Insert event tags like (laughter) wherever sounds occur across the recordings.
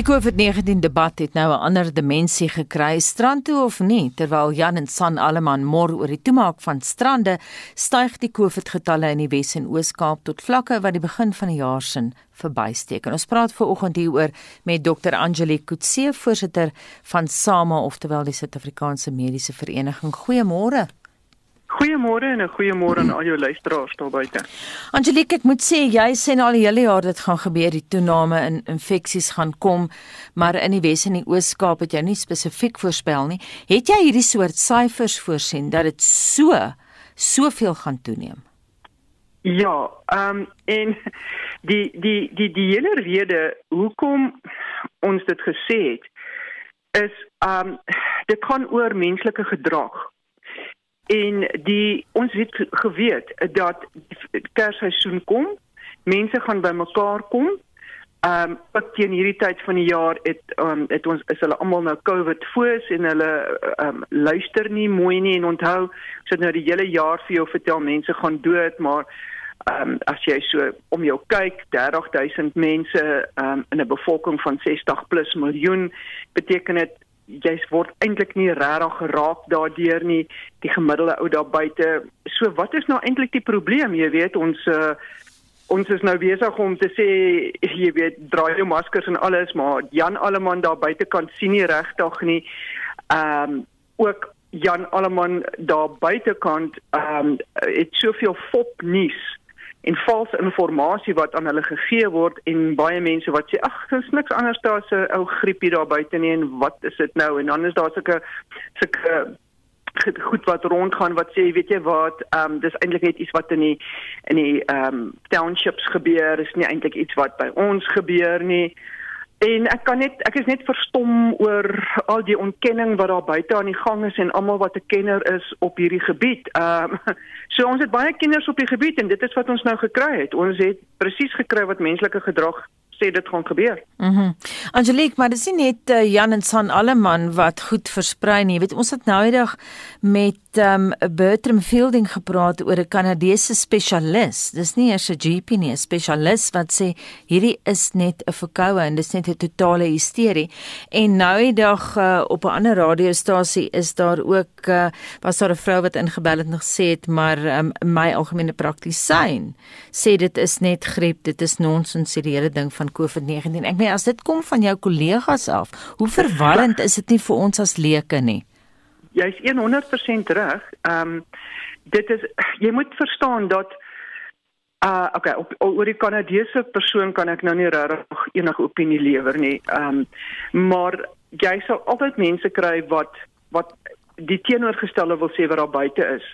Die COVID-19 debat het nou 'n ander dimensie gekry, strand toe of nie. Terwyl Jan en San Alleman mor oor die toemaak van strande, styg die COVID-getalle in die Wes en Oos-Kaap tot vlakke wat die begin van die jaar sin verbysteek. En ons praat veraloggend hieroor met Dr. Angelique Kutse, voorsitter van SAMA, oftewel die Suid-Afrikaanse Mediese Vereniging. Goeiemôre. Goeiemôre en 'n goeiemôre aan al jou luisteraars daar buite. Angelique, ek moet sê jy sê nou al die hele jaar dit gaan gebeur, die toename in infeksies gaan kom, maar in die Wes en die Oos-Kaap het jy nie spesifiek voorspel nie. Het jy hierdie soort syfers voorsien dat dit so soveel gaan toeneem? Ja, ehm um, en die die die die hele rede hoekom ons dit gesê het is ehm um, dit gaan oor menslike gedrag en die ons het geweet dat kersseisoen kom mense gaan bymekaar kom. Ehm um, wat teen hierdie tyd van die jaar het um, het ons is hulle almal nou covid foos en hulle ehm um, luister nie mooi nie en onthou so nou die hele jaar vir jou vertel mense gaan dood maar ehm um, as jy so om jou kyk 30000 mense ehm um, in 'n bevolking van 60 plus miljoen beteken dit jy word eintlik nie regtig geraak daardeur nie die gemiddelde ou daar buite. So wat is nou eintlik die probleem? Jy weet ons uh, ons is nou besig om te sê (laughs) jy weet dra jou maskers en alles maar Jan Alleman daar buitekant sien nie regtig nie. Ehm um, ook Jan Alleman daar buitekant ehm um, het soveel fop nuus en valse inligting wat aan hulle gegee word en baie mense wat sê ag dis niks anders daar as 'n ou griepie daar buite nie en wat is dit nou? En dan is daar sulke sulke goed wat rondgaan wat sê weet jy wat ehm um, dis eintlik net iets wat in die in die ehm um, townships gebeur is nie eintlik iets wat by ons gebeur nie En ek kan net ek is net verstom oor al die ontkenning wat daar buite aan die gang is en almal wat 'n kenner is op hierdie gebied. Ehm um, (laughs) so ons het baie kenners op die gebied en dit is wat ons nou gekry het. Ons het presies gekry wat menslike gedrag sê dit gaan gebeur. Mhm. Mm Angelique, maar dis nie net uh, Jan en San Alleman wat goed versprei nie. Jy weet ons het nou eendag met um Bertram Fielding gepraat oor 'n Kanadese spesialis. Dis nie eers 'n GP nie, 'n spesialis wat sê hierdie is net 'n verkoue en dis net 'n totale hysterie. En nou eendag uh, op 'n ander radiostasie is daar ook uh, was daar 'n vrou wat ingebel het en gesê het maar um, my algemene praktisyn sê dit is net griep, dit is nonsens die hele ding van COVID-19. Ek meen as dit kom van jou kollegas af, hoe verwarrend is dit nie vir ons as leuke nie? Jy's 100% reg. Ehm um, dit is jy moet verstaan dat uh okay, op oor die Kanadese persoon kan ek nou nie regtig enige opinie lewer nie. Ehm um, maar jy sal altyd mense kry wat wat die teenoorgestelde wil sê wat daar buite is.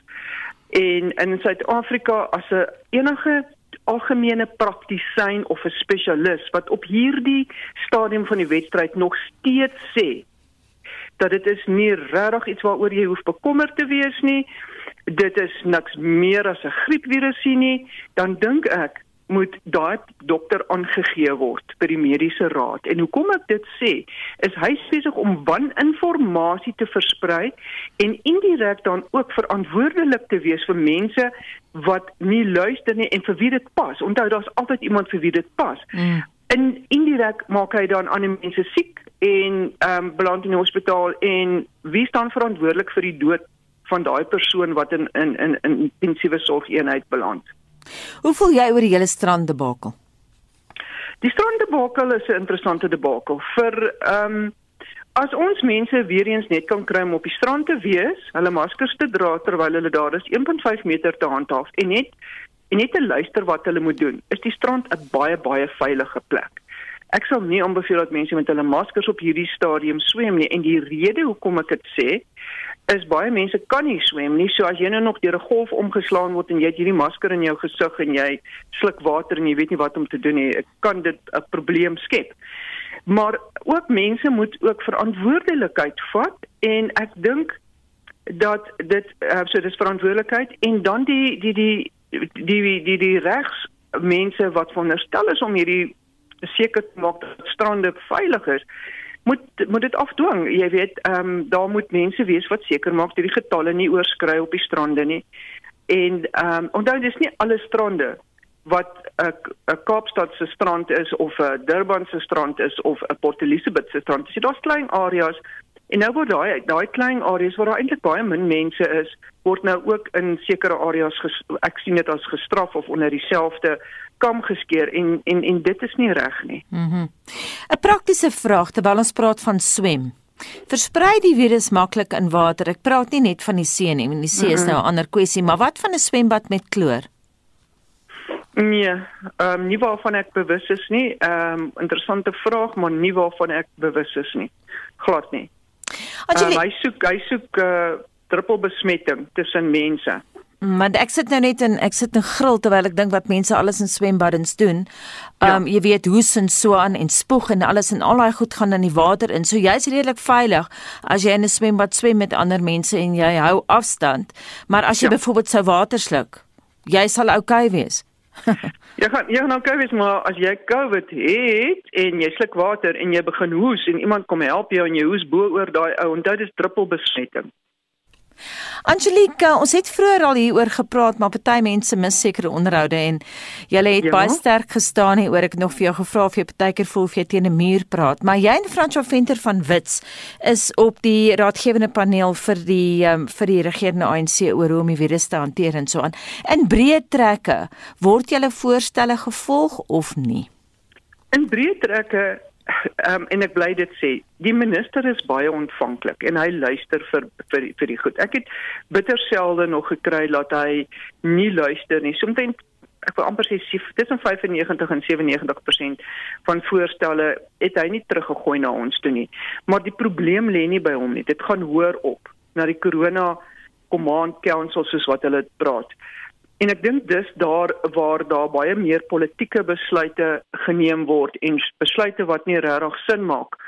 En in Suid-Afrika as 'n enige algemene praktisyn of 'n spesialis wat op hierdie stadium van die wedstryd nog steeds sê dat dit is nie regtig iets waaroor jy hoef bekommerd te wees nie. Dit is niks meer as 'n griepvirusie nie, dan dink ek moet daai dokter aangegee word by die mediese raad. En hoekom ek dit sê, is hy besig om waninformasie te versprei en indirek dan ook verantwoordelik te wees vir mense wat nie luister nie en vir wie dit pas. Onthou daar's altyd iemand vir wie dit pas. Mm. En indirek maak hy dan ander mense siek en ehm um, beland in die hospitaal en wie staan verantwoordelik vir die dood van daai persoon wat in in in, in intensiewe sorgeenheid beland? Hoe voel jy oor die hele stranddebakel? Die stranddebakel is 'n interessante debakel vir ehm um, as ons mense weer eens net kan kry om op die strand te wees, hulle maskers te dra terwyl hulle daar is 1.5 meter te handhaaf en net en net te luister wat hulle moet doen, is die strand 'n baie baie veilige plek. Ek sal nie aanbeveel dat mense met hulle maskers op hierdie stadium swem nie en die rede hoekom ek dit sê is baie mense kan nie swem nie. So as jy nou nog deur 'n golf omgeslaan word en jy het hierdie masker in jou gesig en jy sluk water en jy weet nie wat om te doen nie, kan dit 'n probleem skep. Maar ook mense moet ook verantwoordelikheid vat en ek dink dat dit uh, so dis verantwoordelikheid en dan die die die die die die, die regs mense wat veronderstel is om hierdie seker te maak dat strande veilig is moet moet dit afdwing. Jy weet, ehm um, daar moet mense wees wat seker maak dat die getalle nie oorskry op die strande nie. En ehm um, onthou dis nie alle strande wat 'n 'n Kaapstad se strand is of 'n Durban se strand is of 'n Port Elizabeth se strand. So daar's klein areas en nou word daai daai klein areas waar daar eintlik baie min mense is, word nou ook in sekere areas ek sien dit as gestraf of onder dieselfde kam geskeer en en en dit is nie reg nie. Mhm. Mm 'n Praktiese vraag terwyl ons praat van swem. Versprei die virus maklik in water. Ek praat nie net van die see nie, want die see is nou 'n ander kwessie, maar wat van 'n swembad met kloor? Nee, ehm um, nie waarvan ek bewus is nie. Ehm um, interessante vraag, maar nie waarvan ek bewus is nie. Glad nie. Um, hy soek hy soek uh, druppelbesmetting tussen mense. Maar ek sit nou net in ek sit in gril terwyl ek dink wat mense alles in swembaddens doen. Um ja. jy weet hoes en so aan en spoeg en alles en al daai goed gaan in die water in. So jy's redelik veilig as jy in 'n swembad swem met ander mense en jy hou afstand. Maar as jy ja. byvoorbeeld sou water sluk, jy sal oukei okay wees. (laughs) jy gaan jy gaan okay wees maar as jy COVID het en jy sluk water en jy begin hoes en iemand kom help jou en jy hoes bo oor daai ou, onthou dis druppelbesmetting. Angelique, ons het vroeër al hieroor gepraat, maar party mense mis sekere onderhoude en jy het ja? baie sterk gestaan hier oor ek nog vir jou gevra of jy partykeer voel of jy teen 'n muur praat. Maar jy en Fransjo Venter van Wits is op die raadgewende paneel vir die um, vir die regerende ANC oor hoe om die virus te hanteer en so aan. In breë trekke, word julle voorstelle gevolg of nie? In breë trekke Ehm um, en ek bly dit sê, die minister is baie ontvanklik en hy luister vir vir vir die goed. Ek het bitter selde nog gekry dat hy nie luister nie. Soms ek wil amper sê tussen 95 en 97% van voorstelle het hy nie teruggegooi na ons toe nie. Maar die probleem lê nie by hom nie. Dit gaan hoor op na die corona command council soos wat hulle praat. En ek dink dis daar waar daar baie meer politieke besluite geneem word en besluite wat nie regtig sin maak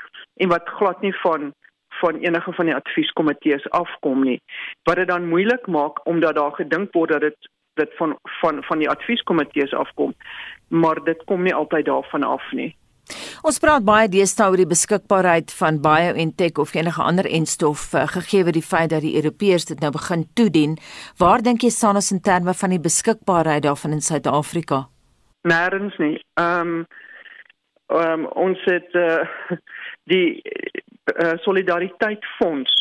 en wat glad nie van van enige van die advieskomitees afkom nie. Wat dit dan moeilik maak omdat daar gedink word dat dit dit van van van die advieskomitees afkom, maar dit kom nie altyd daarvan af nie. Ons praat baie deesdae oor die beskikbaarheid van BioNTech of enige ander enstof uh, gegee word die feit dat die Europeërs dit nou begin toedien. Waar dink jy staan ons in terme van die beskikbaarheid daarvan in Suid-Afrika? Nêrens nie. Ehm um, um, ons het uh, die uh, solidariteit fonds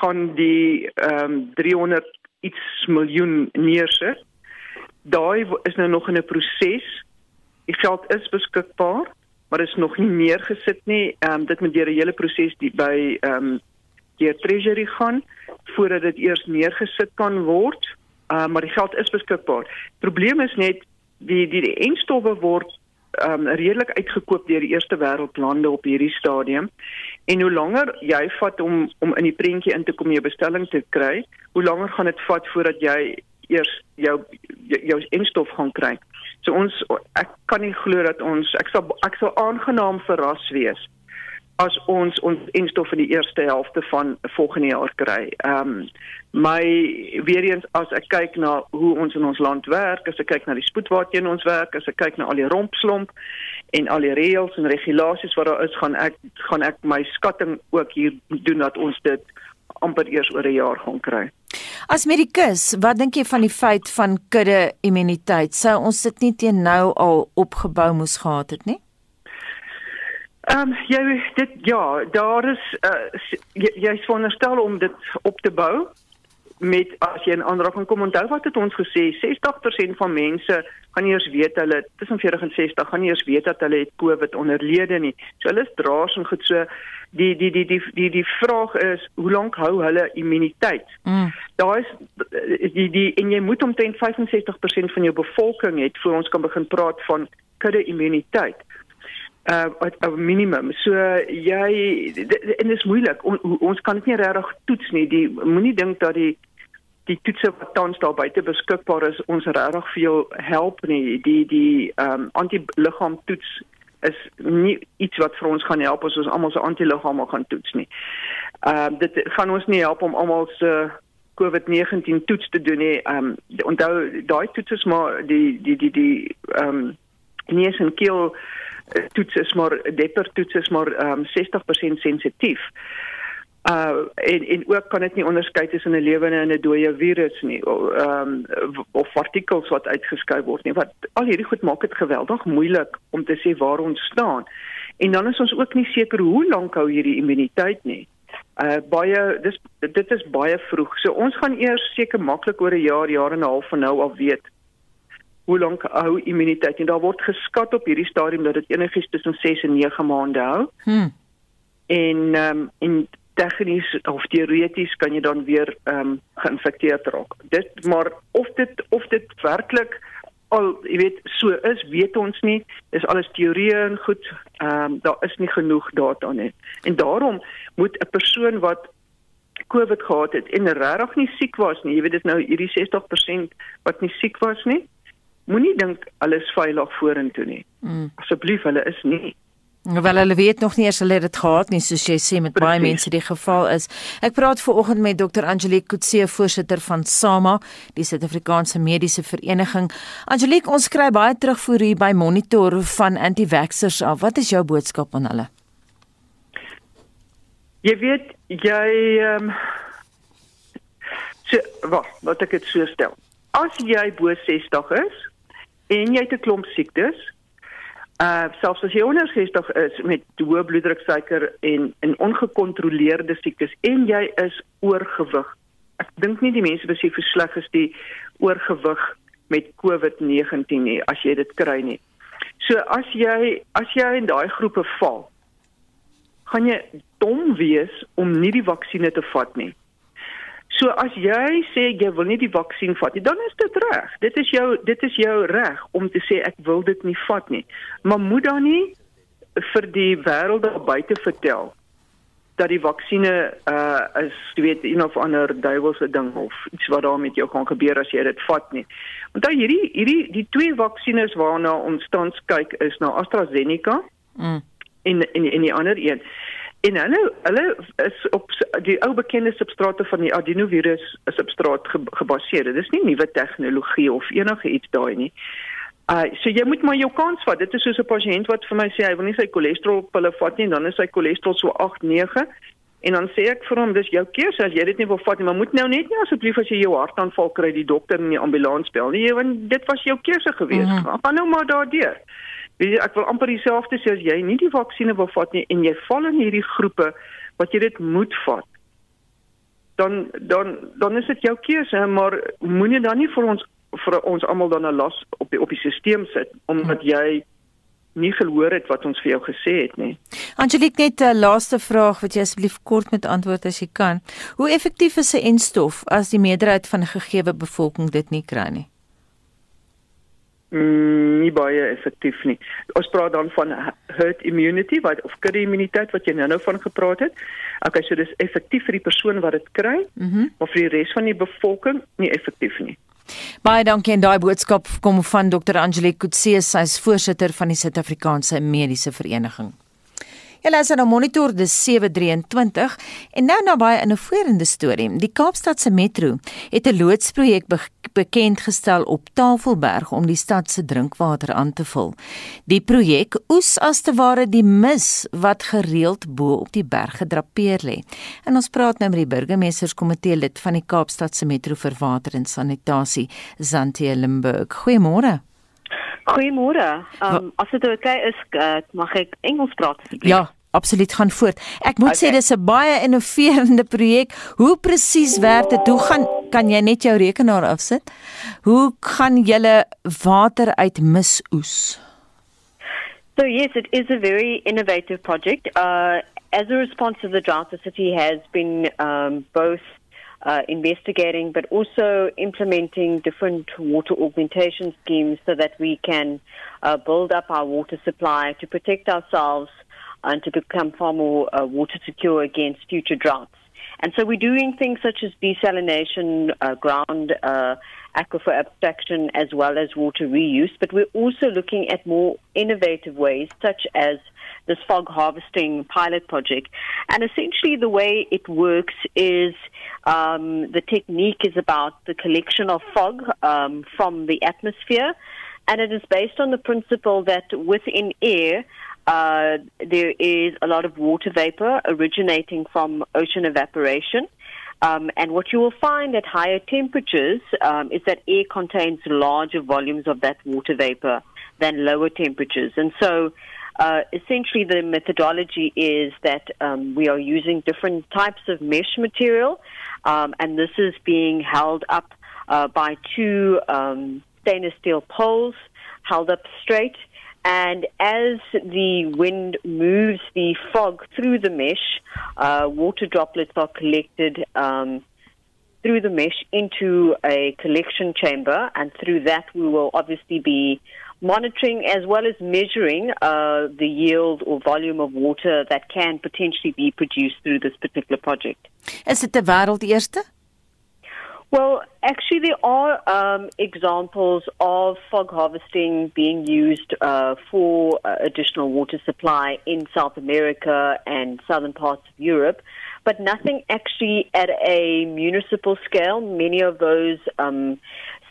gaan die ehm um, 300 iets miljoen neersit. Daai is nou nog in 'n proses Die geld is beskikbaar, maar is nog nie neergesit nie. Ehm um, dit moet deur 'n hele proses die by ehm um, die treasury gaan voordat dit eers neergesit kan word. Ehm uh, maar die geld is beskikbaar. Probleem is net die die, die enstowwe word ehm um, redelik uitgekoop deur die eerste wêreldlande op hierdie stadium. En hoe langer jy vat om om in die prentjie in te kom jou bestelling te kry, hoe langer gaan dit vat voordat jy eers jou jou enstof gaan kry. So ons ek kan nie glo dat ons ek sal ek sal aangenaam verras wees as ons ons instof in die eerste helfte van volgende jaar kry. Ehm um, my weer eens as ek kyk na hoe ons in ons land werk, as ek kyk na die spoed waarteen ons werk, as ek kyk na al die rompslomp en al die reëls en regulasies wat daar is, gaan ek gaan ek my skatting ook hier doen dat ons dit amper eers oor 'n jaar gaan kry. As medikus, wat dink jy van die feit van kudde immuniteit? Sou ons dit nie teen nou al opgebou moes gehad het nie? Ehm um, jy dit ja, daar is uh, jy, jy is veronderstel om dit op te bou met as jy 'n aanraking kom onthou wat het ons gesê 60% van mense gaan nie eers weet hulle tussen 40 en 60 gaan nie eers weet dat hulle het COVID onderlede nie. So hulle is draers en goed so die die die die die die vraag is hoe lank hou hulle immuniteit? Mm. Daar is die die en jy moet omtrent 65% van jou bevolking het voor ons kan begin praat van kudde immuniteit uh 'n minimum. So jy en dit is moeilik. On, ons kan dit nie regtig toets nie. Die moenie dink dat die die toetse wat tans daar buite beskikbaar is ons regtig veel help nie die die ehm um, antiliggaam toets is nie iets wat vir ons gaan help as ons almal se antiliggame gaan toets nie. Ehm uh, dit gaan ons nie help om almal se COVID-19 toets te doen nie. Ehm um, onthou daai toets is maar die die die die ehm um, neus en keel eh, toets is maar depper toets is maar ehm um, 60% sensitief. Uh en en ook kan dit nie onderskei tussen 'n lewende en 'n dooie virus nie ehm um, of partikels wat uitgeskei word nie. Wat al hierdie goed maak dit geweldig moeilik om te sê waar ons staan. En dan is ons ook nie seker hoe lank hou hierdie immuniteit nie. Uh baie dis dit is baie vroeg. So ons gaan eers seker maklik oor 'n jaar jaar en 'n half van nou af weet hoe lank hou immuniteit en daar word geskat op hierdie stadium dat dit enigiets tussen 6 en 9 maande hou. Hm. En ehm um, en tegnies of teoreties kan jy dan weer ehm um, geïnfekteerd raak. Dit maar of dit of dit werklik al jy weet so is, weet ons nie. Dis alles teorieë en goed. Ehm um, daar is nie genoeg data nie. En daarom moet 'n persoon wat COVID gehad het en regtig nie siek was nie. Jy weet dis nou hierdie 60% wat nie siek was nie moenie dink hulle is veilig vorentoe nie. Mm. Asseblief, hulle is nie. Wel hulle weet nog nie eers hulle het dit gehad nie soos jy sê met Precies. baie mense die geval is. Ek praat ver oggend met Dr. Angelique Kutse, voorsitter van SAMA, die Suid-Afrikaanse Mediese Vereniging. Angelique, ons kry baie terugvoer hier by Monitor van anti-vaxxers af. Wat is jou boodskap aan hulle? Jy weet, jy ehm um, so, wag, wat ek dit so stel. As jy bo 60 is, en jy het 'n klomp siektes. Uh selfs as jy onder 60 is met hoë bloeddruk, suiker en en ongekontroleerde siektes en jy is oorgewig. Ek dink nie die mense besef hoe sleg is die oorgewig met COVID-19 nie as jy dit kry nie. So as jy as jy in daai groepe val, gaan jy dom wees om nie die vaksines te vat nie. So as jy sê jy wil nie die vaksin vat nie, dan is dit reg. Dit is jou dit is jou reg om te sê ek wil dit nie vat nie. Maar moet dan nie vir die wêreld daar buite vertel dat die vaksines uh is jy weet een of ander duiwelse ding of iets wat daar met jou gaan gebeur as jy dit vat nie. Want dan hierdie hierdie die twee vaksines waarna ons tans kyk is na AstraZeneca mm. en en en die ander een. En hulle hulle is op die ou bekende substrate van die adenovirus substraat ge, gebaseer. Dit is nie nuwe tegnologie of enige iets daai nie. Uh so jy moet maar jou kans vat. Dit is soos 'n pasiënt wat vir my sê hy wil nie sy cholesterol pille vat nie, dan is sy cholesterol so 8, 9 en dan sê ek vir hom dis jou keuse as jy dit nie wil vat nie, maar moet nou net nie asseblief as jy jou hartaanval kry die dokter in die ambulans bel nie, want dit was jou keuse geweest. Mm -hmm. Gaan nou maar daardeur. Weet jy, ek wil amper dieselfde sê as jy nie die vaksines wil vat nie en jy val in hierdie groepe wat jy dit moet vat. Dan dan dan is dit jou keuse, maar moenie dan nie vir ons vir ons almal dan 'n las op die op die stelsel sit omdat jy nie gehoor het wat ons vir jou gesê het nie. Angelique net 'n laaste vraag wat jy asseblief kort met antwoord as jy kan. Hoe effektief is 'n enstof as die meerderheid van 'n gegeewe bevolking dit nie kry nie? Mm, nie baie effektief nie. Ons praat dan van herd immunity wat of kudde immuniteit wat jy nou-nou van gepraat het. Okay, so dis effektief vir die persoon wat dit kry, mm -hmm. maar vir die res van die bevolking nie effektief nie. Baie dankie en daai boodskap kom van Dr. Angelique Kutse, sy is voorsitter van die Suid-Afrikaanse Mediese Vereniging. Julle is nou monitor dis 723 en nou na baie innoverende storie. Die Kaapstadse Metro het 'n loodsprojek be bekend gestel op Tafelberg om die stad se drinkwater aan te vul. Die projek oes as te ware die mis wat gereeld bo op die berg gedrapeer lê. En ons praat nou met die burgemeesterskomitee lid van die Kaapstadse Metro vir water en sanitasie, Zantie Limburg. Goeiemôre. Goeiemôre. Um, as dit oké okay is, uh, mag ek Engels praat asseblief? Ja, absoluut gaan voort. Ek moet okay. sê dis 'n baie innoverende projek. Hoe presies werk dit? Hoe gaan kan jy net jou rekenaar afsit? Hoe gaan jy water uit mis oes? So yes, it is a very innovative project. Uh, as a response to the drought, the city has been um, both uh, investigating, but also implementing different water augmentation schemes so that we can uh, build up our water supply to protect ourselves and to become far more uh, water secure against future droughts. And so we're doing things such as desalination, uh, ground uh, aquifer abstraction, as well as water reuse. But we're also looking at more innovative ways, such as this fog harvesting pilot project. And essentially, the way it works is um, the technique is about the collection of fog um, from the atmosphere, and it is based on the principle that within air, uh, there is a lot of water vapor originating from ocean evaporation. Um, and what you will find at higher temperatures um, is that air contains larger volumes of that water vapor than lower temperatures. And so, uh, essentially, the methodology is that um, we are using different types of mesh material, um, and this is being held up uh, by two um, stainless steel poles held up straight. And as the wind moves the fog through the mesh, uh, water droplets are collected um, through the mesh into a collection chamber, and through that, we will obviously be monitoring as well as measuring uh, the yield or volume of water that can potentially be produced through this particular project. Is dit 'n wêreldeerste? Well, actually, there are um, examples of fog harvesting being used uh, for uh, additional water supply in South America and southern parts of Europe, but nothing actually at a municipal scale. Many of those um,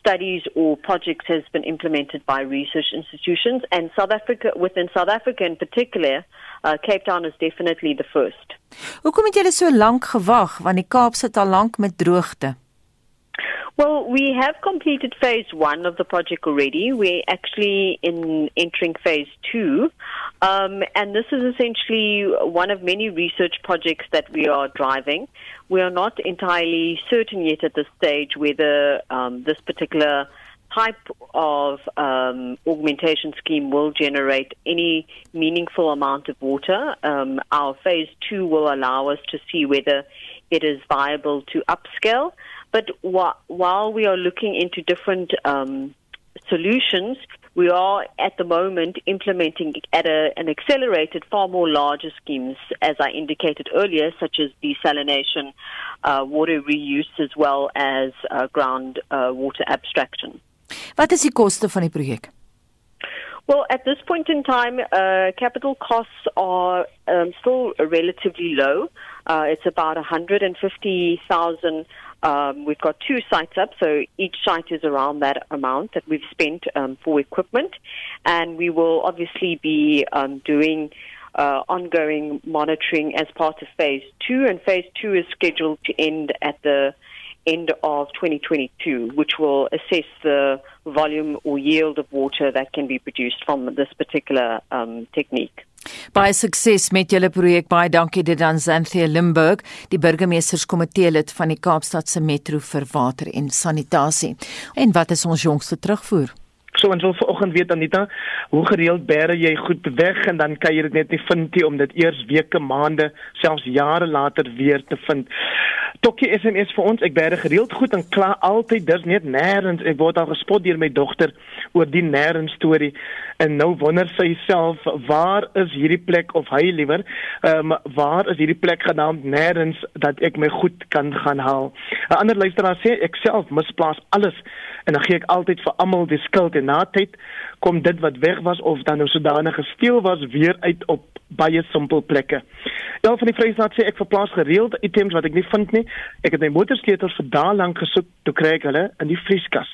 studies or projects has been implemented by research institutions, and South Africa, within South Africa in particular, uh, Cape Town is definitely the first. Hoekom het julle so lank gewag want die Kaap sit al lank met droogte? Well, we have completed phase one of the project already. We're actually in entering phase two. Um, and this is essentially one of many research projects that we are driving. We are not entirely certain yet at this stage whether um, this particular type of um, augmentation scheme will generate any meaningful amount of water. Um, our phase two will allow us to see whether it is viable to upscale. But wh- while we are looking into different um, solutions, we are at the moment implementing at a, an accelerated, far more larger schemes, as I indicated earlier, such as desalination, uh, water reuse, as well as uh, ground uh, water abstraction. Wat is die koste van die projek? Well, at this point in time, uh, capital costs are um, still relatively low. Uh, it's about 150,000 um, we've got two sites up, so each site is around that amount that we've spent um, for equipment, and we will obviously be um, doing uh, ongoing monitoring as part of phase two, and phase two is scheduled to end at the end of 2022, which will assess the volume or yield of water that can be produced from this particular um, technique. Baie sukses met julle projek. Baie dankie dit aan Xanthia Limburg, die burgemeesterskomitee lid van die Kaapstadse Metro vir water en sanitasie. En wat is ons jongste terugvoer? So ons wil vanoggend weet Anita, hoe gereeld bære jy goed weg en dan kan jy dit net nie vind nie om dit eers weke, maande, selfs jare later weer te vind. Tokkie SMS vir ons. Ek bære gereeld goed en klaar altyd. Dis net nêrens. Ek word al gespot deur my dogter oor die nêrens storie en nou wonder sy self waar is hierdie plek of hy liewer ehm um, waar is hierdie plek genaamd nêrens dat ek my goed kan gaan haal. 'n Ander luisteraar sê ek self misplaas alles en dan gee ek altyd vir almal die skuld en na tyd kom dit wat weg was of dan nou sodanig gesteel was weer uit op baie simpel plekke. Een van die Vrystaat sê ek verplaas gereeld items wat ek nie vind nie. Ek het my motorsleutels vir dae lank gesoek toe kry ek hulle in die vrieskas.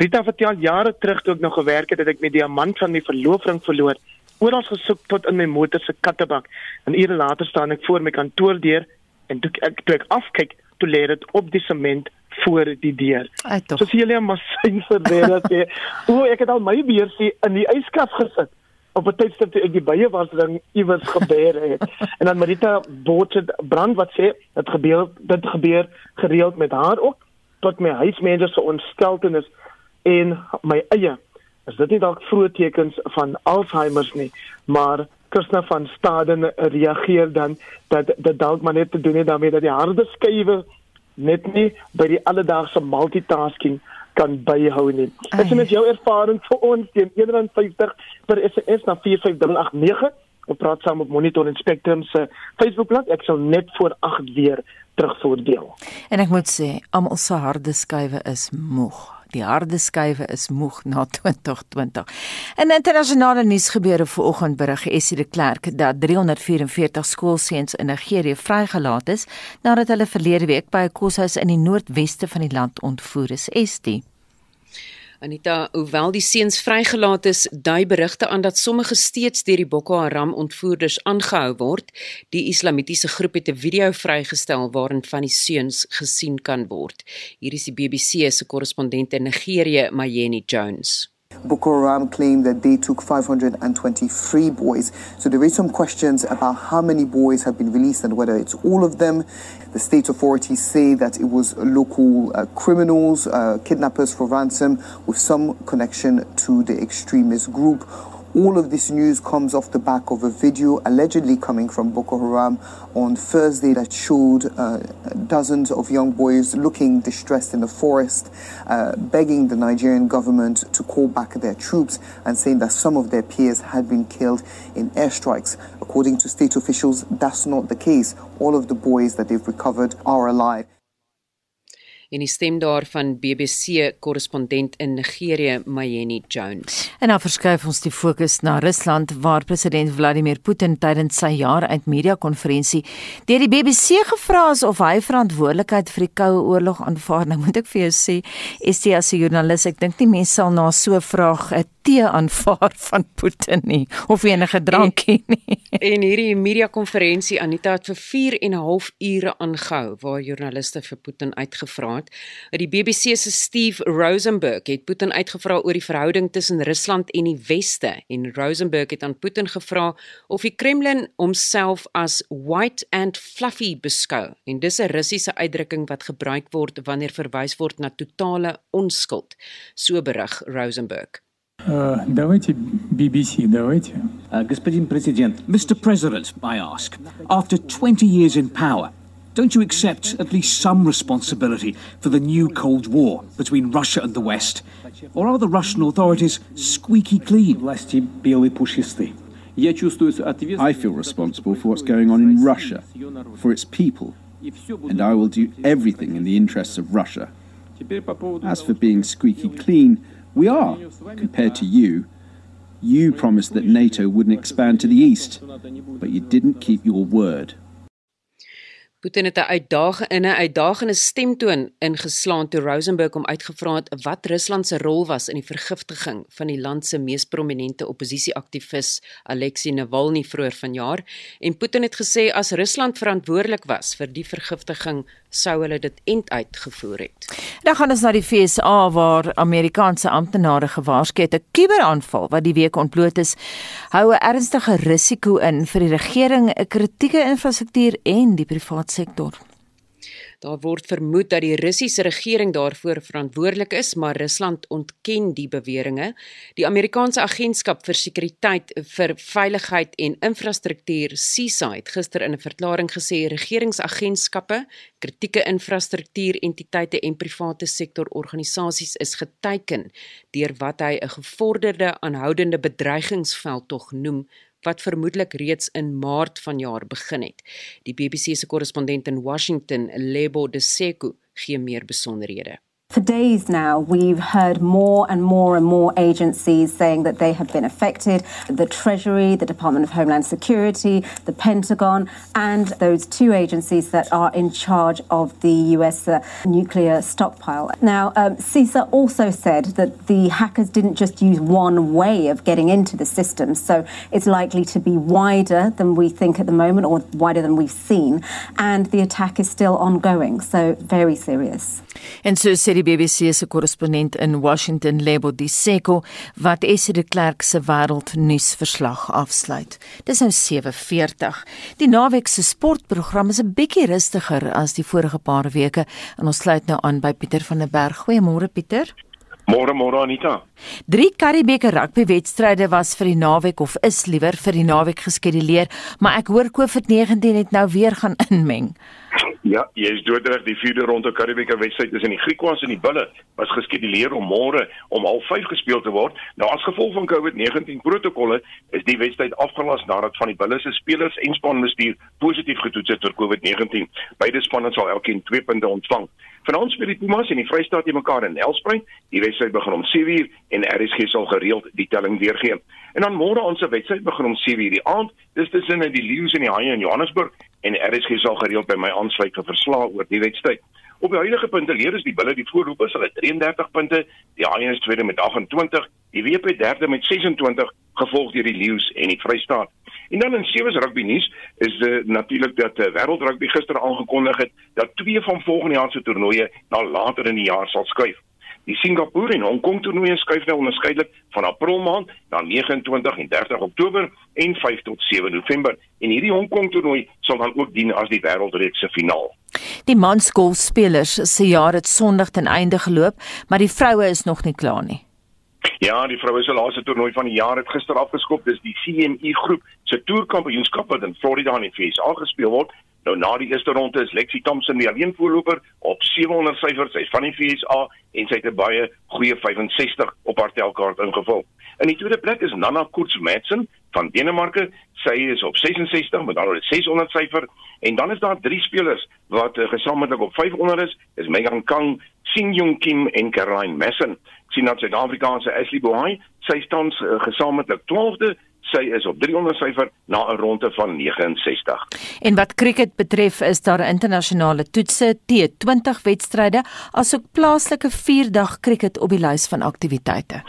Rita vertel jare terug toe ek nog gewerk het, het ek my diamant van my verloofring verloor. Oral gesoek tot in my motor se kattebak. En ure later staan ek voor my kantoordeur en toe ek toe ek afkyk, toe lê dit op die sement voor die deur. So sien julle maar sien vir dit sê, o, ek het al my beursie in die yskas gesit op 'n tydstip toe ek die bye was dan iewers gebeur het. (laughs) en dan Marita Bootse brand wat sê dit gebeur dit gebeur gereeld met haar ook tot my huismense se ontsteltenis en my eie. Is dit nie dalk vroeë tekens van Alzheimer nie, maar Krishna van Staden reageer dan dat dit dalk maar net te doen het daarmee dat die harde skywe net nie by die alledaagse multitasking kan byhou nie. Is dit jou ervaring vir ons teen 150 per SMS na 45889 of praat saam op Monitor en Spectrum se Facebookblad. Ek sal net voor 8 weer terugvoordeel. En ek moet sê, almal se harde skywe is moeg. Die harde skuwe is moeg na (laughs) 2020. In internasionale nuus gebeure vanoggend berig Essie de Klerk dat 344 skoolseuns in Nigerië vrygelaat is nadat hulle verlede week by 'n koshuis in die noordweste van die land ontvoer is. Estie Anita, hoewel die seuns vrygelaat is, dui berigte aan dat sommige steeds deur die Boko Haram ontvoerders aangehou word. Die islamitiese groep het 'n video vrygestel waarin van die seuns gesien kan word. Hier is die BBC se korrespondent in Nigerië, Mayeni Jones. Boko Haram claimed that they took 523 boys. So there is some questions about how many boys have been released and whether it's all of them. The state authorities say that it was local uh, criminals, uh, kidnappers for ransom, with some connection to the extremist group. All of this news comes off the back of a video allegedly coming from Boko Haram on Thursday that showed uh, dozens of young boys looking distressed in the forest, uh, begging the Nigerian government to call back their troops and saying that some of their peers had been killed in airstrikes. According to state officials, that's not the case. All of the boys that they've recovered are alive. En die stem daarvan BBC korrespondent in Nigerië Mayeni Jones. En dan verskuif ons die fokus na Rusland waar president Vladimir Putin tydens sy jaar uit media konferensie deur die BBC gevra is of hy verantwoordelikheid vir die koue oorlog aanvaar. Nou moet ek vir jou sê, jy as 'n joernalis, ek dink nie mense sal na so 'n vraag 'n tee aanvaar van Putin nie of enige drankie nie. En hierdie media konferensie Anita het vir 4 en 'n half ure aangehou waar joernaliste vir Putin uitgevra het. Die BBC se Steve Rosenberg het Putin uitgevra oor die verhouding tussen Rusland en die Weste en Rosenberg het aan Putin gevra of die Kremlin homself as white and fluffy beskou. En dis 'n Russiese uitdrukking wat gebruik word wanneer verwys word na totale onskuld. So berig Rosenberg. Uh, давайте BBC, давайте. Uh, господин президент, Mr. President, I ask, after 20 years in power, Don't you accept at least some responsibility for the new Cold War between Russia and the West? Or are the Russian authorities squeaky clean? I feel responsible for what's going on in Russia, for its people, and I will do everything in the interests of Russia. As for being squeaky clean, we are, compared to you. You promised that NATO wouldn't expand to the east, but you didn't keep your word. Putin het 'n uitdaging in 'n uitdagende stemtoon ingeslaan toe Rosenberg hom uitgevra het wat Rusland se rol was in die vergiftiging van die land se mees prominente oppositieaktivis Alexei Navalny vroeër vanjaar. En Putin het gesê as Rusland verantwoordelik was vir die vergiftiging sou hulle dit end uitgevoer het. Dan gaan ons na die FSA waar Amerikaanse amptenare gewaarsku het 'n kuberaanval wat die week ontbloot is, hou 'n ernstige risiko in vir die regering, 'n kritieke infrastruktuur en die private sektor. Daar word vermoed dat die Russiese regering daarvoor verantwoordelik is, maar Rusland ontken die beweringe. Die Amerikaanse Agentskap vir Sekuriteit vir Veiligheid en Infrastruktuur, CISA, het gister in 'n verklaring gesê regeringsagentskappe, kritieke infrastruktuurentiteite en private sektor organisasies is geteiken deur wat hy 'n gevorderde aanhoudende bedreigingsveld tog noem wat vermoedelik reeds in Maart vanjaar begin het. Die BBC se korrespondent in Washington, Lebo de Seku, gee meer besonderhede. For days now, we've heard more and more and more agencies saying that they have been affected the Treasury, the Department of Homeland Security, the Pentagon, and those two agencies that are in charge of the US uh, nuclear stockpile. Now, um, CISA also said that the hackers didn't just use one way of getting into the system, so it's likely to be wider than we think at the moment or wider than we've seen, and the attack is still ongoing, so very serious. En so sê die BBC se korrespondent in Washington, Lebo Diseko, wat Esie de Klerk se wêreldnuus verslag afsluit. Dis nou 7:40. Die naweek se sportprogram is 'n bietjie rustiger as die vorige paar weke en ons sluit nou aan by Pieter van der Berg. Goeiemôre Pieter. Môre môre Anita. Drie Karibeker rugbywedstryde was vir die naweek of is liewer vir die naweek geskeduleer, maar ek hoor COVID-19 het nou weer gaan inmeng. Ja, jy is doodreg. Die vierde ronde Karibeker wedstryd tussen die Griekwas en die Bulle was geskeduleer om môre om 05:30 gespeel te word. Nou as gevolg van COVID-19 protokolle is die wedstryd afgelas nadat van die Bulle se spelers en spanbestuur positief getoets het vir COVID-19. Beide spanne sal elkeen 2 punte ontvang. Vanaand speel die Pumas en die Vrystaat te mekaar in Nelspruit. Die wedstryd begin om 7:00 en RSG sal gereeld die telling weergee. En dan môre ons se wedstryd begin om 7:00 die aand. Dis tussen die Lions en die Haie in Johannesburg en RSG sal gereeld by my aansluit vir verslae oor die wedstryd. Op die huidige punte leer is die Bulle die voorlopers, hulle 33 punte, die Haaiens tweede met 28, die WP derde met 26, gevolg deur die Leeu's en die Vrystaat. En dan in sewe rugby nuus is uh, natuurlik dat uh, Wêreld Rugby gister aangekondig het dat twee van volgende jaar se toernooie na later in die jaar sal skuif. Die Singapore en Hong Kong toernooie skuif nou onderskeidelik van April maand na 29 en 30 Oktober en 5 tot 7 November. En hierdie Hong Kong toernooi sal dan ook dien as die wêreldreeks se finaal. Die mansgolfspelers se jaar het Sondag ten einde geloop, maar die vroue is nog nie klaar nie. Ja, die vroue se laaste toernooi van die jaar het gister afgeskop. Dis die CME groep se toerkampioenskap wat in Florida in die VS gespeel word. Nou na die eerste ronde is Lexi Thompson die alleen voorloper op 700 syfers. Sy's van die VSA en sy het 'n baie goeie 65 op haar telkaart ingevul. In die tweede plek is Nana Koets Madsen van Denemarke. Sy is op 66 met alhoewel 600 syfer en dan is daar drie spelers wat uh, gesamentlik op 500 is. Dis Megan Kang, Shin Jung Kim en Caroline Messen. Sien dat Suid-Afrikaanse Ashley Bohai, sy staan uh, gesamentlik 12de sy is op 300 syfer na 'n ronde van 69. En wat cricket betref, is daar internasionale toetse, T20 wedstryde, asook plaaslike 4-dag cricket op die lys van aktiwiteite.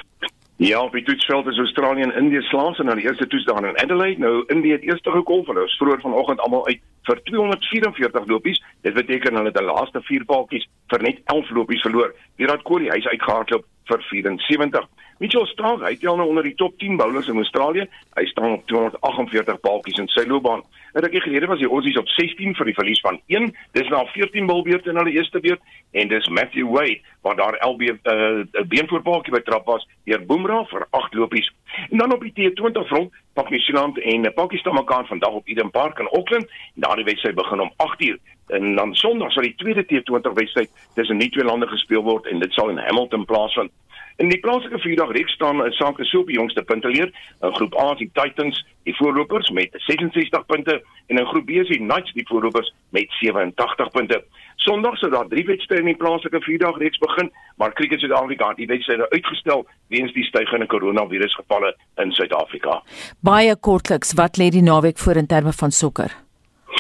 Ja, op die toetsveld is Australië en Indië slaans en na die eerste toets daar in Adelaide. Nou Indië het eers gekom, hulle was vroeër vanoggend almal uit vir 244 lopies. Dit beteken hulle het die laaste 4 paaltjies vir net 11 lopies verloor. Virat Kohli, hy's uitgehardloop vir 74. Mitchell Stark, hy tel nou onder die top 10 bowlers in Australië. Hy staan op 248 paaltjies in sy loopbaan. 'n Rukkie gelede was die Aussies op 16 vir die verlies van 1. Dis na 14 bilbeurte in hulle eerste beurt en dis Matthew Wade wat daar LB 'n uh, beenvoorpaaltjie betrap was deur Boomerang vir 8 lopies. En dan op die T20 front, pak Nieu-Seeland en Pakistan mekaar vandag op Eden Park in Auckland. Daardie wedstryd begin om 8uur en dan Sondag sal die tweede T20 wedstryd tussen die twee lande gespeel word en dit sal in Hamilton plaasvind. In die plaaslike vierdag reeks staan 'n sake so op die jongste punte leer. In groep A is die Titans die voorlopers met 66 punte en in groep B is die Knights die voorlopers met 87 punte. Sondag sou daar drie wedstryde in die plaaslike vierdag reeks begin, maar Cricket Suid-Afrika het die wedstryde uitgestel weens die stygende koronavirusgevalle in Suid-Afrika. Baie kortliks, wat lê die naweek voor in terme van sokker?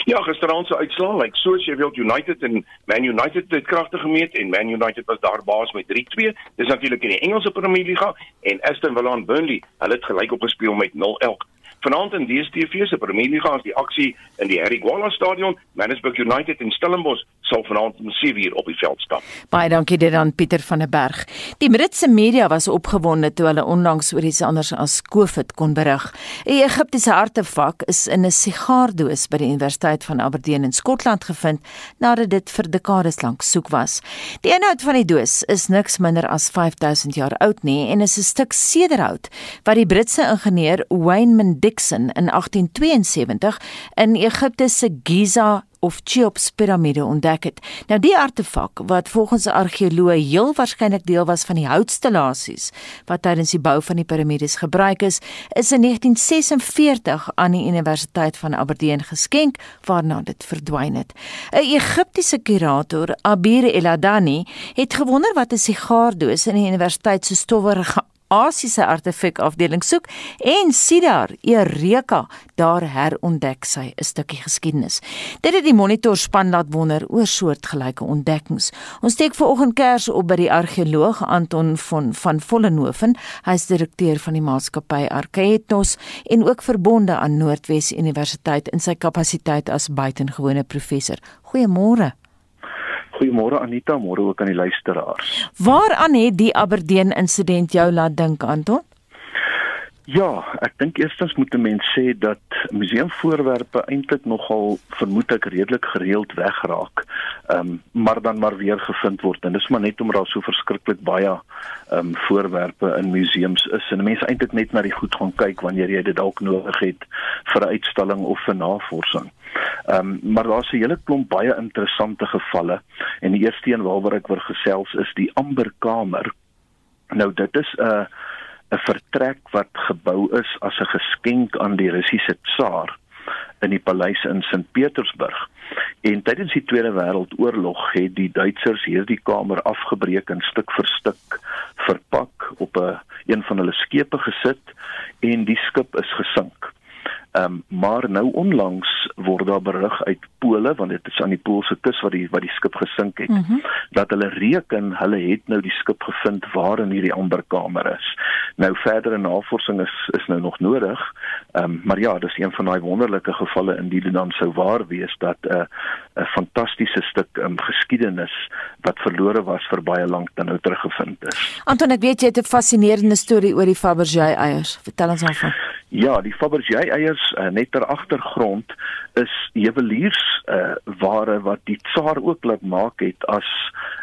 Ja, gisteraand se uitslaa, like so Sheffield United en Man United het kragte gemeet en Man United was daar baas met 3-2. Dis natuurlik in die Engelse Premier League en Aston Villa en Burnley, hulle het gelyk op gespeel met 0-0. Vanaand in DStv se Premier League is die aksie in die Harry Gwala Stadion. Manchester United en Stellenbosch sal vanaand om 7uur op die veld stap. Baie dankie dit aan Pieter van der Berg. Die Britse media was opgewonde toe hulle onlangs oor iets anders as COVID kon berig. 'n Egiptiese artefak is in 'n sigaardoos by die Universiteit van Aberdeen in Skotland gevind nadat dit vir dekades lank soek was. Die inhoud van die doos is niks minder as 5000 jaar oud nie en is 'n stuk sederhout wat die Britse ingenieur Wayne Mendick Dixon in 1872 in Egipte se Giza of Cheops piramide ontdek het. Nou die artefak wat volgens argeoloë heel waarskynlik deel was van die houtstellasies wat tydens die bou van die piramides gebruik is, is in 1946 aan die Universiteit van Aberdeen geskenk waarna dit verdwyn het. 'n Egiptiese kurator, Abir Eladani, het gewonder wat 'n sigaardoos in die universiteit se stowwerige Asiese artefak afdeling soek en sien daar Eureka daar herontdek sy 'n stukkie geskiedenis. Dit het die monitor span laat wonder oor soortgelyke ontdekkings. Ons steek vanoggend kers op by die argeoloog Anton von van Vollenhoven. Hy is direkteur van die maatskappy Arkeetnos en ook verbonde aan Noordwes Universiteit in sy kapasiteit as buitengewone professor. Goeiemôre. Goeiemôre Anita, môre ook aan die luisteraars. Waaraan het die Aberdeen insident jou laat dink, Anton? Ja, ek dink eerstens moet 'n mens sê dat museumvoorwerpe eintlik nogal vermoed ek redelik gereeld wegraak. Ehm um, maar dan maar weer gevind word en dis maar net omdat daar so verskriklik baie ehm um, voorwerpe in museums is en mense eintlik net na die goed gaan kyk wanneer jy dit dalk nodig het vir 'n uitstalling of vir navorsing. Ehm um, maar daar's 'n hele klomp baie interessante gevalle en die eerste een waaroor ek wil gesels is die Amberkamer. Nou dit is 'n uh, 'n vertrek wat gebou is as 'n geskenk aan die Russiese tsaar in die paleis in Sint Petersburg. En tydens die Tweede Wêreldoorlog het die Duitsers hierdie kamer afgebreek en stuk vir stuk verpak op 'n een van hulle skepe gesit en die skip is gesink. Ehm um, maar nou onlangs word daar berig uit Pole want dit is aan die Poolse kus wat die wat die skip gesink het mm -hmm. dat hulle reken hulle het nou die skip gevind waar in hierdie amberkamer is. Nou verdere navorsing is is nou nog nodig. Ehm um, maar ja, dis een van daai wonderlike gevalle in die dan sou waar wees dat 'n uh, 'n fantastiese stuk um, geskiedenis wat verlore was vir baie lank dan nou teruggevind is. Anton, ek weet jy het 'n fascinerende storie oor die Fabergé eiers. Vertel ons daarvan. Ja, die Fabergé eiers uh, net ter agtergrond is juweliers uh, ware wat die tsaar ook laat maak het as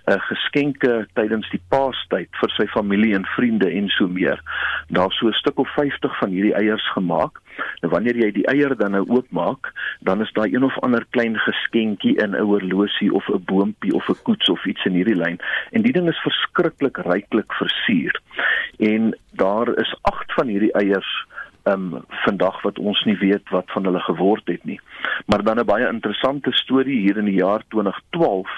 'n uh, geskenke tydens die Paastyd vir sy familie en vriende en so meer. Daar so 'n stuk of 50 van hierdie eiers gemaak. Nou wanneer jy die eier dan nou oopmaak, dan is daar een of ander klein geskenkie in 'n horlosie of 'n boontjie of 'n koets of iets in hierdie lyn. En die ding is verskriklik ryklik versier. En daar is 8 van hierdie eiers um vandag wat ons nie weet wat van hulle geword het nie. Maar dan 'n baie interessante storie hier in die jaar 2012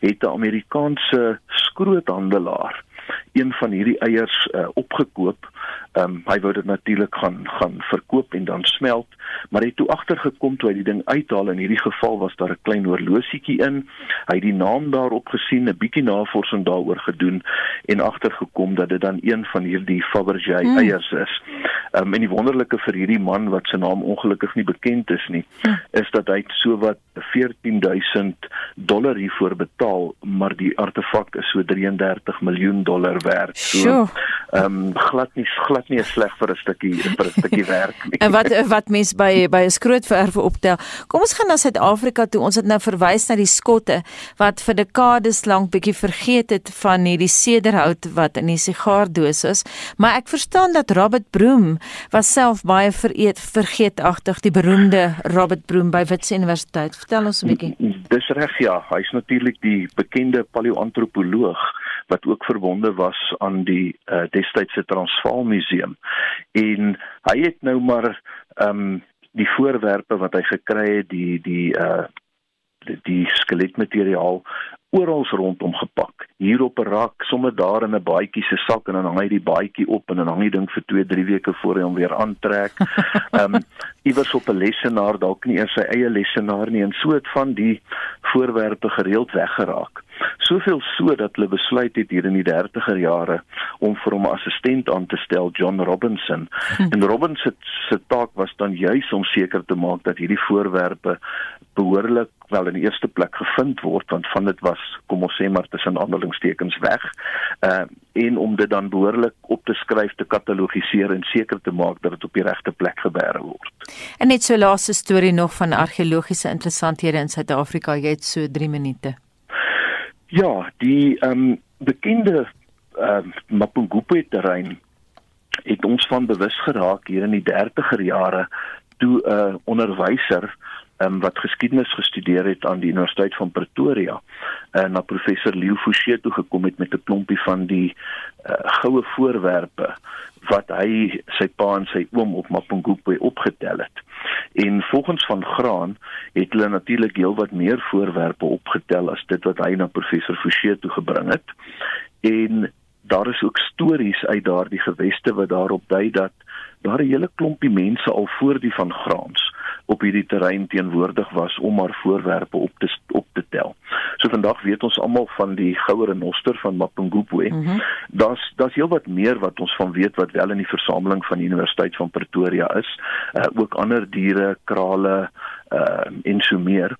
het 'n Amerikaanse skroothandelaar een van hierdie eiers uh, opgekoop. Ehm um, hy wou dit natuurlik gaan gaan verkoop en dan smelt, maar hy het toe agtergekom toe hy die ding uithaal in hierdie geval was daar 'n klein horlosietjie in. Hy het die naam daarop gesien, 'n bietjie navorsing daaroor gedoen en agtergekom dat dit dan een van hierdie Fabergé hmm. eiers is. Ehm um, en die wonderlike vir hierdie man wat se naam ongelukkig nie bekend is nie, hmm. is dat hy so wat 14000 dollar hiervoor betaal, maar die artefak is so 33 miljoen dollar werd. So ehm um, glad nie glad nie sleg vir 'n stukkie vir 'n stukkie (laughs) werk nie. en wat wat mense by by 'n skrootverwe optel. Kom ons gaan na Suid-Afrika toe. Ons het nou verwys na die skotte wat vir dekades lank bietjie vergeet het van hierdie sederhout wat in die sigaardoos is, maar ek verstaan dat Robert Broom was self baie vereet vergeetagtig die beroemde Robert Broom by Wits Universiteit. Vertel ons 'n bietjie. Dis reg ja, hy's natuurlik die bekende paleoantropoloog wat ook verbonde was aan die uh, destydse Transvaal Museum. En hy het nou maar ehm um, die voorwerpe wat hy gekry het, die die uh die, die skeletmateriaal oral rondom gepak. Hier op 'n rak, sommer daar in 'n baadjie se sak en dan hang hy die baadjie op en dan hang hy ding vir 2, 3 weke voor hy hom weer aantrek. (laughs) Ehm um, iewers op 'n lessenaar, dalk nie eers sy eie lessenaar nie en so het van die voorwerpe gereeld weggeraak. Soveel so dat hulle besluit het hier in die 30er jare om vir hom 'n assistent aan te stel, John Robinson. Hm. En Robinson se taak was dan juis om seker te maak dat hierdie voorwerpe behoorlik wel in die eerste plek gevind word want van dit was kom ons sê maar tussen aanhalingstekens weg. Uh en om dit dan behoorlik op te skryf, te katalogiseer en seker te maak dat dit op die regte plek gebeere word. En net so laaste storie nog van argeologiese interessanthede in Suid-Afrika, jy het so 3 minute. Ja, die ehm um, bekende ehm uh, Mapungubwe terrein het ons van bewus geraak hier in die 30er jare toe 'n uh, onderwyser um, wat geskiedenis gestudeer het aan die Universiteit van Pretoria en uh, na professor Leo Fouché toe gekom het met 'n klompie van die uh, goue voorwerpe wat hy sy pa en sy oom op Mapungubwe opgetel het. En volgens van Graan het hulle natuurlik heelwat meer voorwerpe opgetel as dit wat hy na professor Fouché toe gebring het. En daar is ook stories uit daardie geweste wat daarop dui dat daar 'n hele klompie mense al voor die van Graans op hierdie terrein teenwoordig was om maar voorwerpe op te op te tel. So vandag weet ons almal van die goue renoster van Mapungubwe. Mm -hmm. Daar's daar's heelwat meer wat ons van weet wat wel in die versameling van die Universiteit van Pretoria is. Uh, ook ander diere, krale, uh en so meer.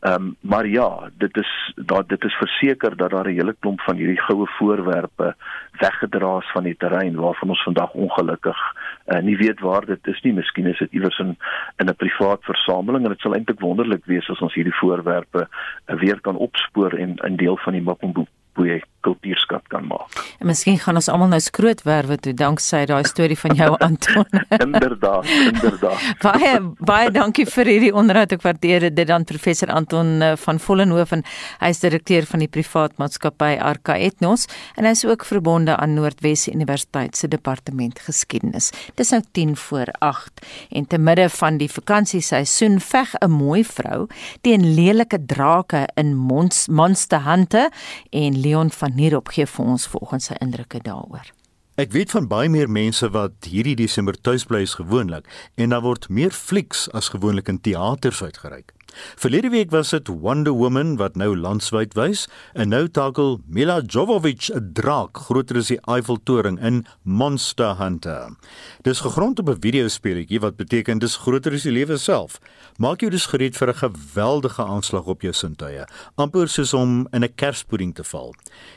Ehm um, maar ja, dit is dat dit is verseker dat daar 'n hele klomp van hierdie goue voorwerpe weggedra is van die terrein waarvan ons vandag ongelukkig uh, nie weet waar dit is nie. Miskien is dit iewers in in 'n privaat versameling en dit sal eintlik wonderlik wees as ons hierdie voorwerpe uh, weer kan opspoor en 'n deel van die Mapungubwe goeie kultuurskat kan maak. En miskien gaan ons almal nou skrootwerwe toe danksy daai storie van jou (laughs) Anton. inderdaad, inderdaad. (laughs) baie baie dankie vir hierdie onderhoud. Ek waardeer dit dan professor Anton eh, van Vollenhoven. Hy is direkteur van die privaat maatskappy Arca Ethnos en hy is ook verbonde aan Noordwes Universiteit se departement geskiedenis. Dis nou 10 voor 8 en te midde van die vakansieseisoen veg 'n mooi vrou teen lelike drake in Monster Hunter en Leon van Nierop gee vir ons volgens sy indrukke daaroor. Ek weet van baie meer mense wat hierdie Desember tuis bly as gewoonlik en daar word meer flieks as gewoonlik in teaters uitgereik. Verlede week was dit Wonder Woman wat nou landwyd wys en nou takel Mila Jovovich 'n draak groter as die Eiffeltoring in Monster Hunter. Dis gegrond op 'n videospeletjie wat beteken dis groter as die lewe self. Maak jou dus gereed vir 'n geweldige aanslag op jou sintuie, amper soos om in 'n kerspudding te val.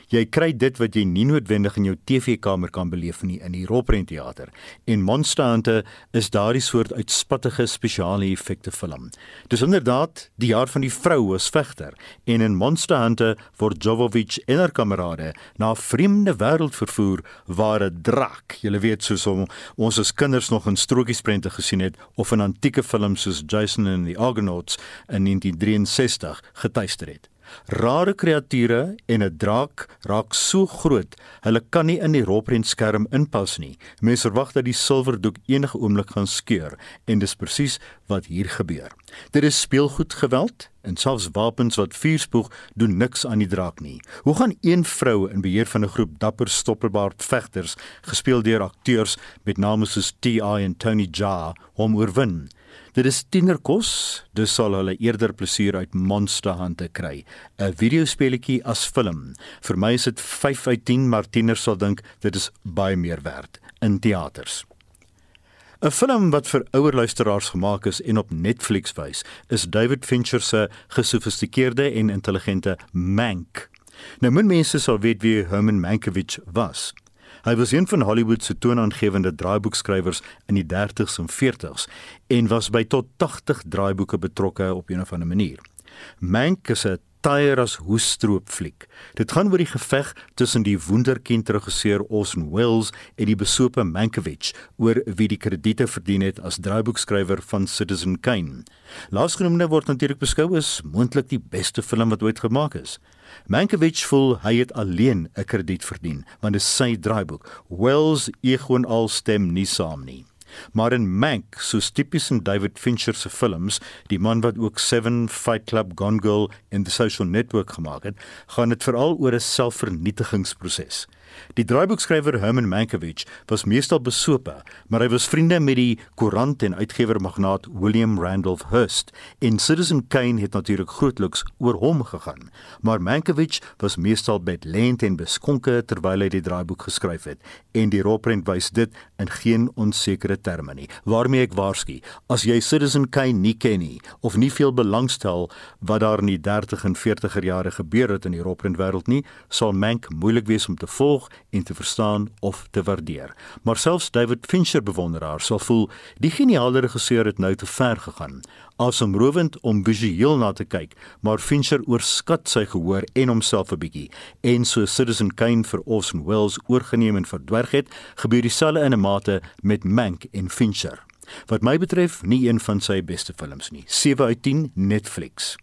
Jy kry dit wat jy nie noodwendig in jou TV-kamer kan beleef nie in die Roprent teater. En Monster Hunter is daardie soort uitspattige spesiale effekte film. Dis inderdaad inderdaad die jaar van die vrou as vegter en in Monster Hunter word Jovovich en haar kamerade na 'n vreemde wêreld vervoer waar 'n draak, jy weet soos om, ons as kinders nog in strokiesprente gesien het of in antieke films soos Jason and the Argonauts in 1963 getuister het. Rare kreature en 'n draak raak so groot, hulle kan nie in die roprenskerm inpas nie. Mense verwag dat die silwerdoek enige oomblik gaan skeur en dis presies wat hier gebeur. Dit is speelgoed geweld en selfs wapens wat vuur spoeg doen niks aan die draak nie. Hoe gaan een vrou in beheer van 'n groep dapper stoppelbaard vegters, gespeel deur akteurs met name soos T.I. en Tony Jaa, hom oorwin? Dit is tienerkos, dus sal hulle eerder plesier uit Monster Hunter kry. 'n Videospeletjie as film. Vir my is dit 5 uit 10, maar tieners sal dink dit is baie meer werd in teaters. 'n Film wat vir ouer luisteraars gemaak is en op Netflix wys, is David Fincher se gesofistikeerde en intelligente Mank. Nou min mense sal weet wie Herman Mankiewicz was. Hy was een van Hollywood se toonaangewende draaiboekskrywers in die 30s en 40s en was by tot 80 draaiboeke betrokke op 'n of ander manier. Mank is 'n tyer as hoestroop fliek. Dit gaan oor die geveg tussen die wonderkind regisseur Orson Welles en die besope Mankiewicz oor wie die krediete verdien het as draaiboekskrywer van Citizen Kane. Laasgenoemde word natuurlik beskou as moontlik die beste film wat ooit gemaak is. Mankiewicz voel hy het alleen 'n krediet verdien want dit is sy draaiboek. Wells egoon al stem nie saam nie. Maar in Mank, soos tipies in David Fincher se films, die man wat ook Seven, Fight Club, Gone Girl en The Social Network gemaak het, gaan dit veral oor 'n selfvernietigingsproses. Die draaiboekskrywer Herman Mankiewicz was meestal besope, maar hy was vriende met die koerant en uitgewermagnaat William Randolph Hearst. En Citizen Kane het natuurlik grootliks oor hom gegaan, maar Mankiewicz was meestal bedlend en beskonke terwyl hy die draaiboek geskryf het. En die rolprent wys dit in geen onsekere terme nie. Waarmee ek waarsku, as jy Citizen Kane nie ken nie of nie veel belangstel wat daar in die 30 en 40er jare gebeur het in die rolprent wêreld nie, sal Mank moeilik wees om te volg volg en te verstaan of te waardeer. Maar selfs David Fincher bewonderaars sal voel die geniale regisseur het nou te ver gegaan. Asemrowend om visueel na te kyk, maar Fincher oorskat sy gehoor en homself 'n bietjie. En so Citizen Kane vir Orson Welles oorgeneem en verdwerg het, gebeur dieselfde in 'n mate met Mank en Fincher. Wat my betref, nie een van sy beste films nie. 7 uit 10 Netflix.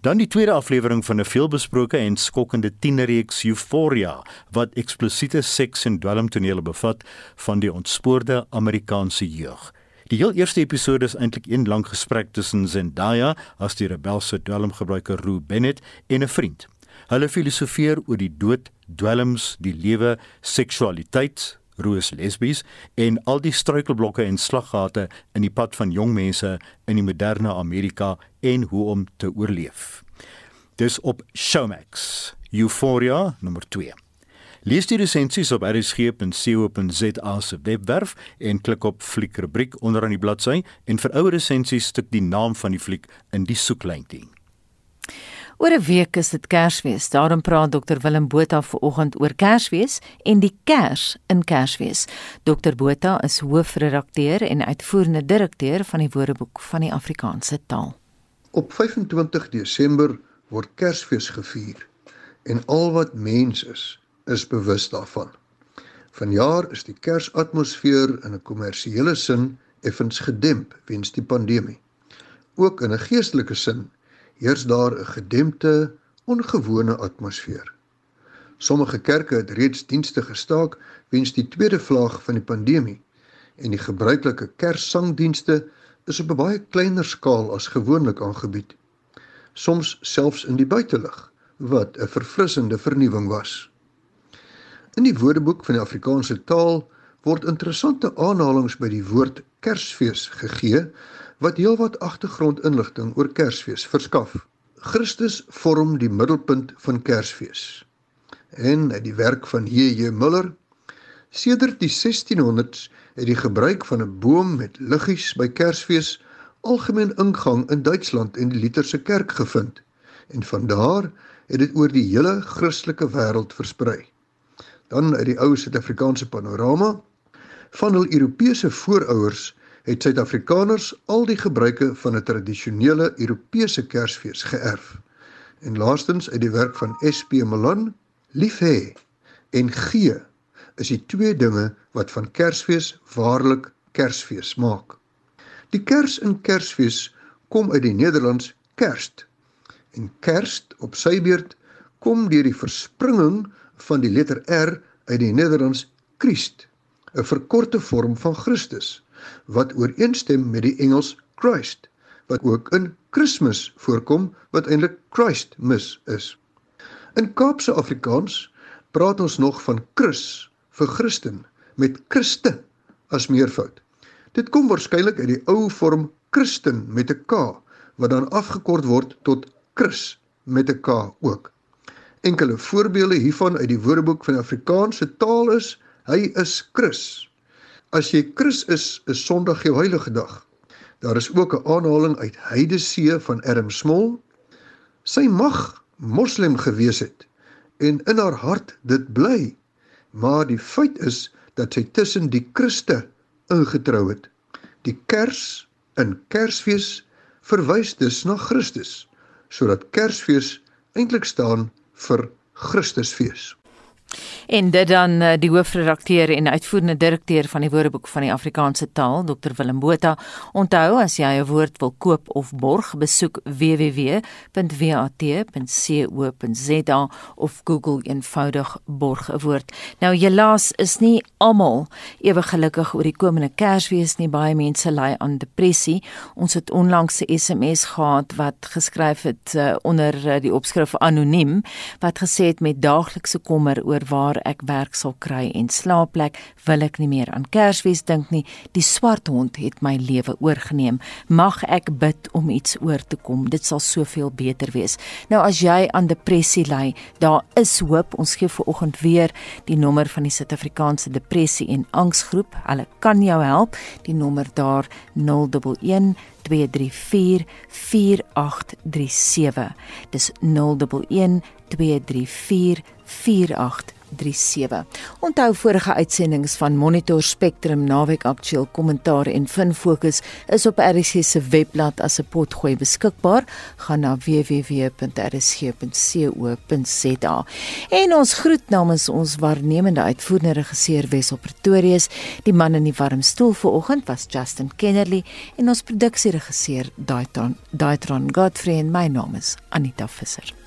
Dan die tweede aflewering van 'n veelbesproke en skokkende tienerreeks Euphoria wat eksplosiete seks en dwelmtonele bevat van die ontspoorde Amerikaanse jeug. Die heel eerste episode is eintlik een lang gesprek tussen Zendaya as die rebelse dwelmgebruiker Rue Bennett en 'n vriend. Hulle filosofeer oor die dood, dwelms, die lewe, seksualiteit, roos lesbies en al die struikelblokke en slaggate in die pad van jong mense in die moderne Amerika en hoe om te oorleef. Dis op Showmax. Euphoria nommer 2. Lees die resensies op rsg.co.za se webwerf en klik op fliekrubriek onderaan die bladsy en vir ouer resensies stuk die naam van die fliek in die soeklyntjie. Oor 'n week is dit Kersfees. Daarom praat Dr Willem Botha vanoggend oor Kersfees en die Kers in Kersfees. Dr Botha is hoofredakteur en uitvoerende direkteur van die Woordeboek van die Afrikaanse taal. Op 25 Desember word Kersfees gevier en al wat mens is, is bewus daarvan. Vanjaar is die Kersatmosfeer in 'n kommersiële sin effens gedemp weens die pandemie. Ook in 'n geestelike sin heers daar 'n gedempte, ongewone atmosfeer. Sommige kerke het reeds dienste gestaak weens die tweede vlaag van die pandemie en die gebruikelike Kerssangdienste is op 'n baie kleiner skaal as gewoonlik aangebied. Soms selfs in die buitelug wat 'n verfrissende vernuwing was. In die Woordeboek van die Afrikaanse taal word interessante aanhalinge by die woord Kersfees gegee wat heelwat agtergrondinligting oor Kersfees verskaf. Christus vorm die middelpunt van Kersfees. En uit die werk van J.J. Müller sedert die 1600s het die gebruik van 'n boom met liggies by Kersfees algemeen ingang in Duitsland en die Lutherse kerk gevind en van daar het dit oor die hele Christelike wêreld versprei. Dan uit die ou Suid-Afrikaanse panorama van hul Europese voorouers het Suid-Afrikaners al die gebruike van 'n tradisionele Europese Kersfees geërf. En laastens uit die werk van SP Milan, lief hê en gee is die twee dinge wat van Kersfees waarlik Kersfees maak. Die Kers in Kersfees kom uit die Nederlands Kerst. En Kerst op sy beurt kom deur die verspringing van die letter R uit die Nederlands Christ, 'n verkorte vorm van Christus wat ooreenstem met die Engels Christ wat ook in Kersfees voorkom wat eintlik Christmas is. In Kaapse Afrikaans praat ons nog van Chris vir Christen met Christe as meervoud. Dit kom waarskynlik uit die ou vorm Christen met 'n K wat dan afgekort word tot Chris met 'n K ook. Enkele voorbeelde hiervan uit die Woordeboek van Afrikaanse taal is: Hy is Chris. As jy Chris is, is Sondag jou heilige dag. Daar is ook 'n aanhaling uit Heidesee van Erm Smol. Sy mag moslem gewees het en in haar hart dit bly. Maar die feit is dat sy tussen die Christe ingetrou het. Die Kers in Kersfees verwys dus na Christus, sodat Kersfees eintlik staan vir Christusfees. En dit dan eh, die hoofredakteur en uitvoerende direkteur van die Woordeboek van die Afrikaanse taal, Dr Willem Botha. Onthou as jy 'n woord wil koop of borg, besoek www.wat.co.za of Google eenvoudig borg 'n woord. Nou helaas is nie almal ewe gelukkig oor die komende Kersfees nie. Baie mense ly aan depressie. Ons het onlangs 'n SMS gehad wat geskryf het uh, onder uh, die opskrif anoniem wat gesê het met daaglikse kommer oor waar ek werk sal kry en slaapplek, wil ek nie meer aan Kersfees dink nie. Die swart hond het my lewe oorgeneem. Mag ek bid om iets oor te kom. Dit sal soveel beter wees. Nou as jy aan depressie ly, daar is hoop. Ons gee vir oggend weer die nommer van die Suid-Afrikaanse Depressie en Angsgroep. Hulle kan jou help. Die nommer daar 011 234 4837. Dis 011 234 4837. Onthou vorige uitsendings van Monitor Spectrum naweek aktueel kommentaar en fin fokus is op RSG se webblad as 'n potgooi beskikbaar. Gaan na www.rsg.co.za. En ons groet namens ons waarnemende uitvoerende regisseur Wessel Pretorius. Die man in die warm stoel vanoggend was Justin Kennerly en ons produksieregisseur Daitron Daitron Godfrey en my naam is Anita Visser.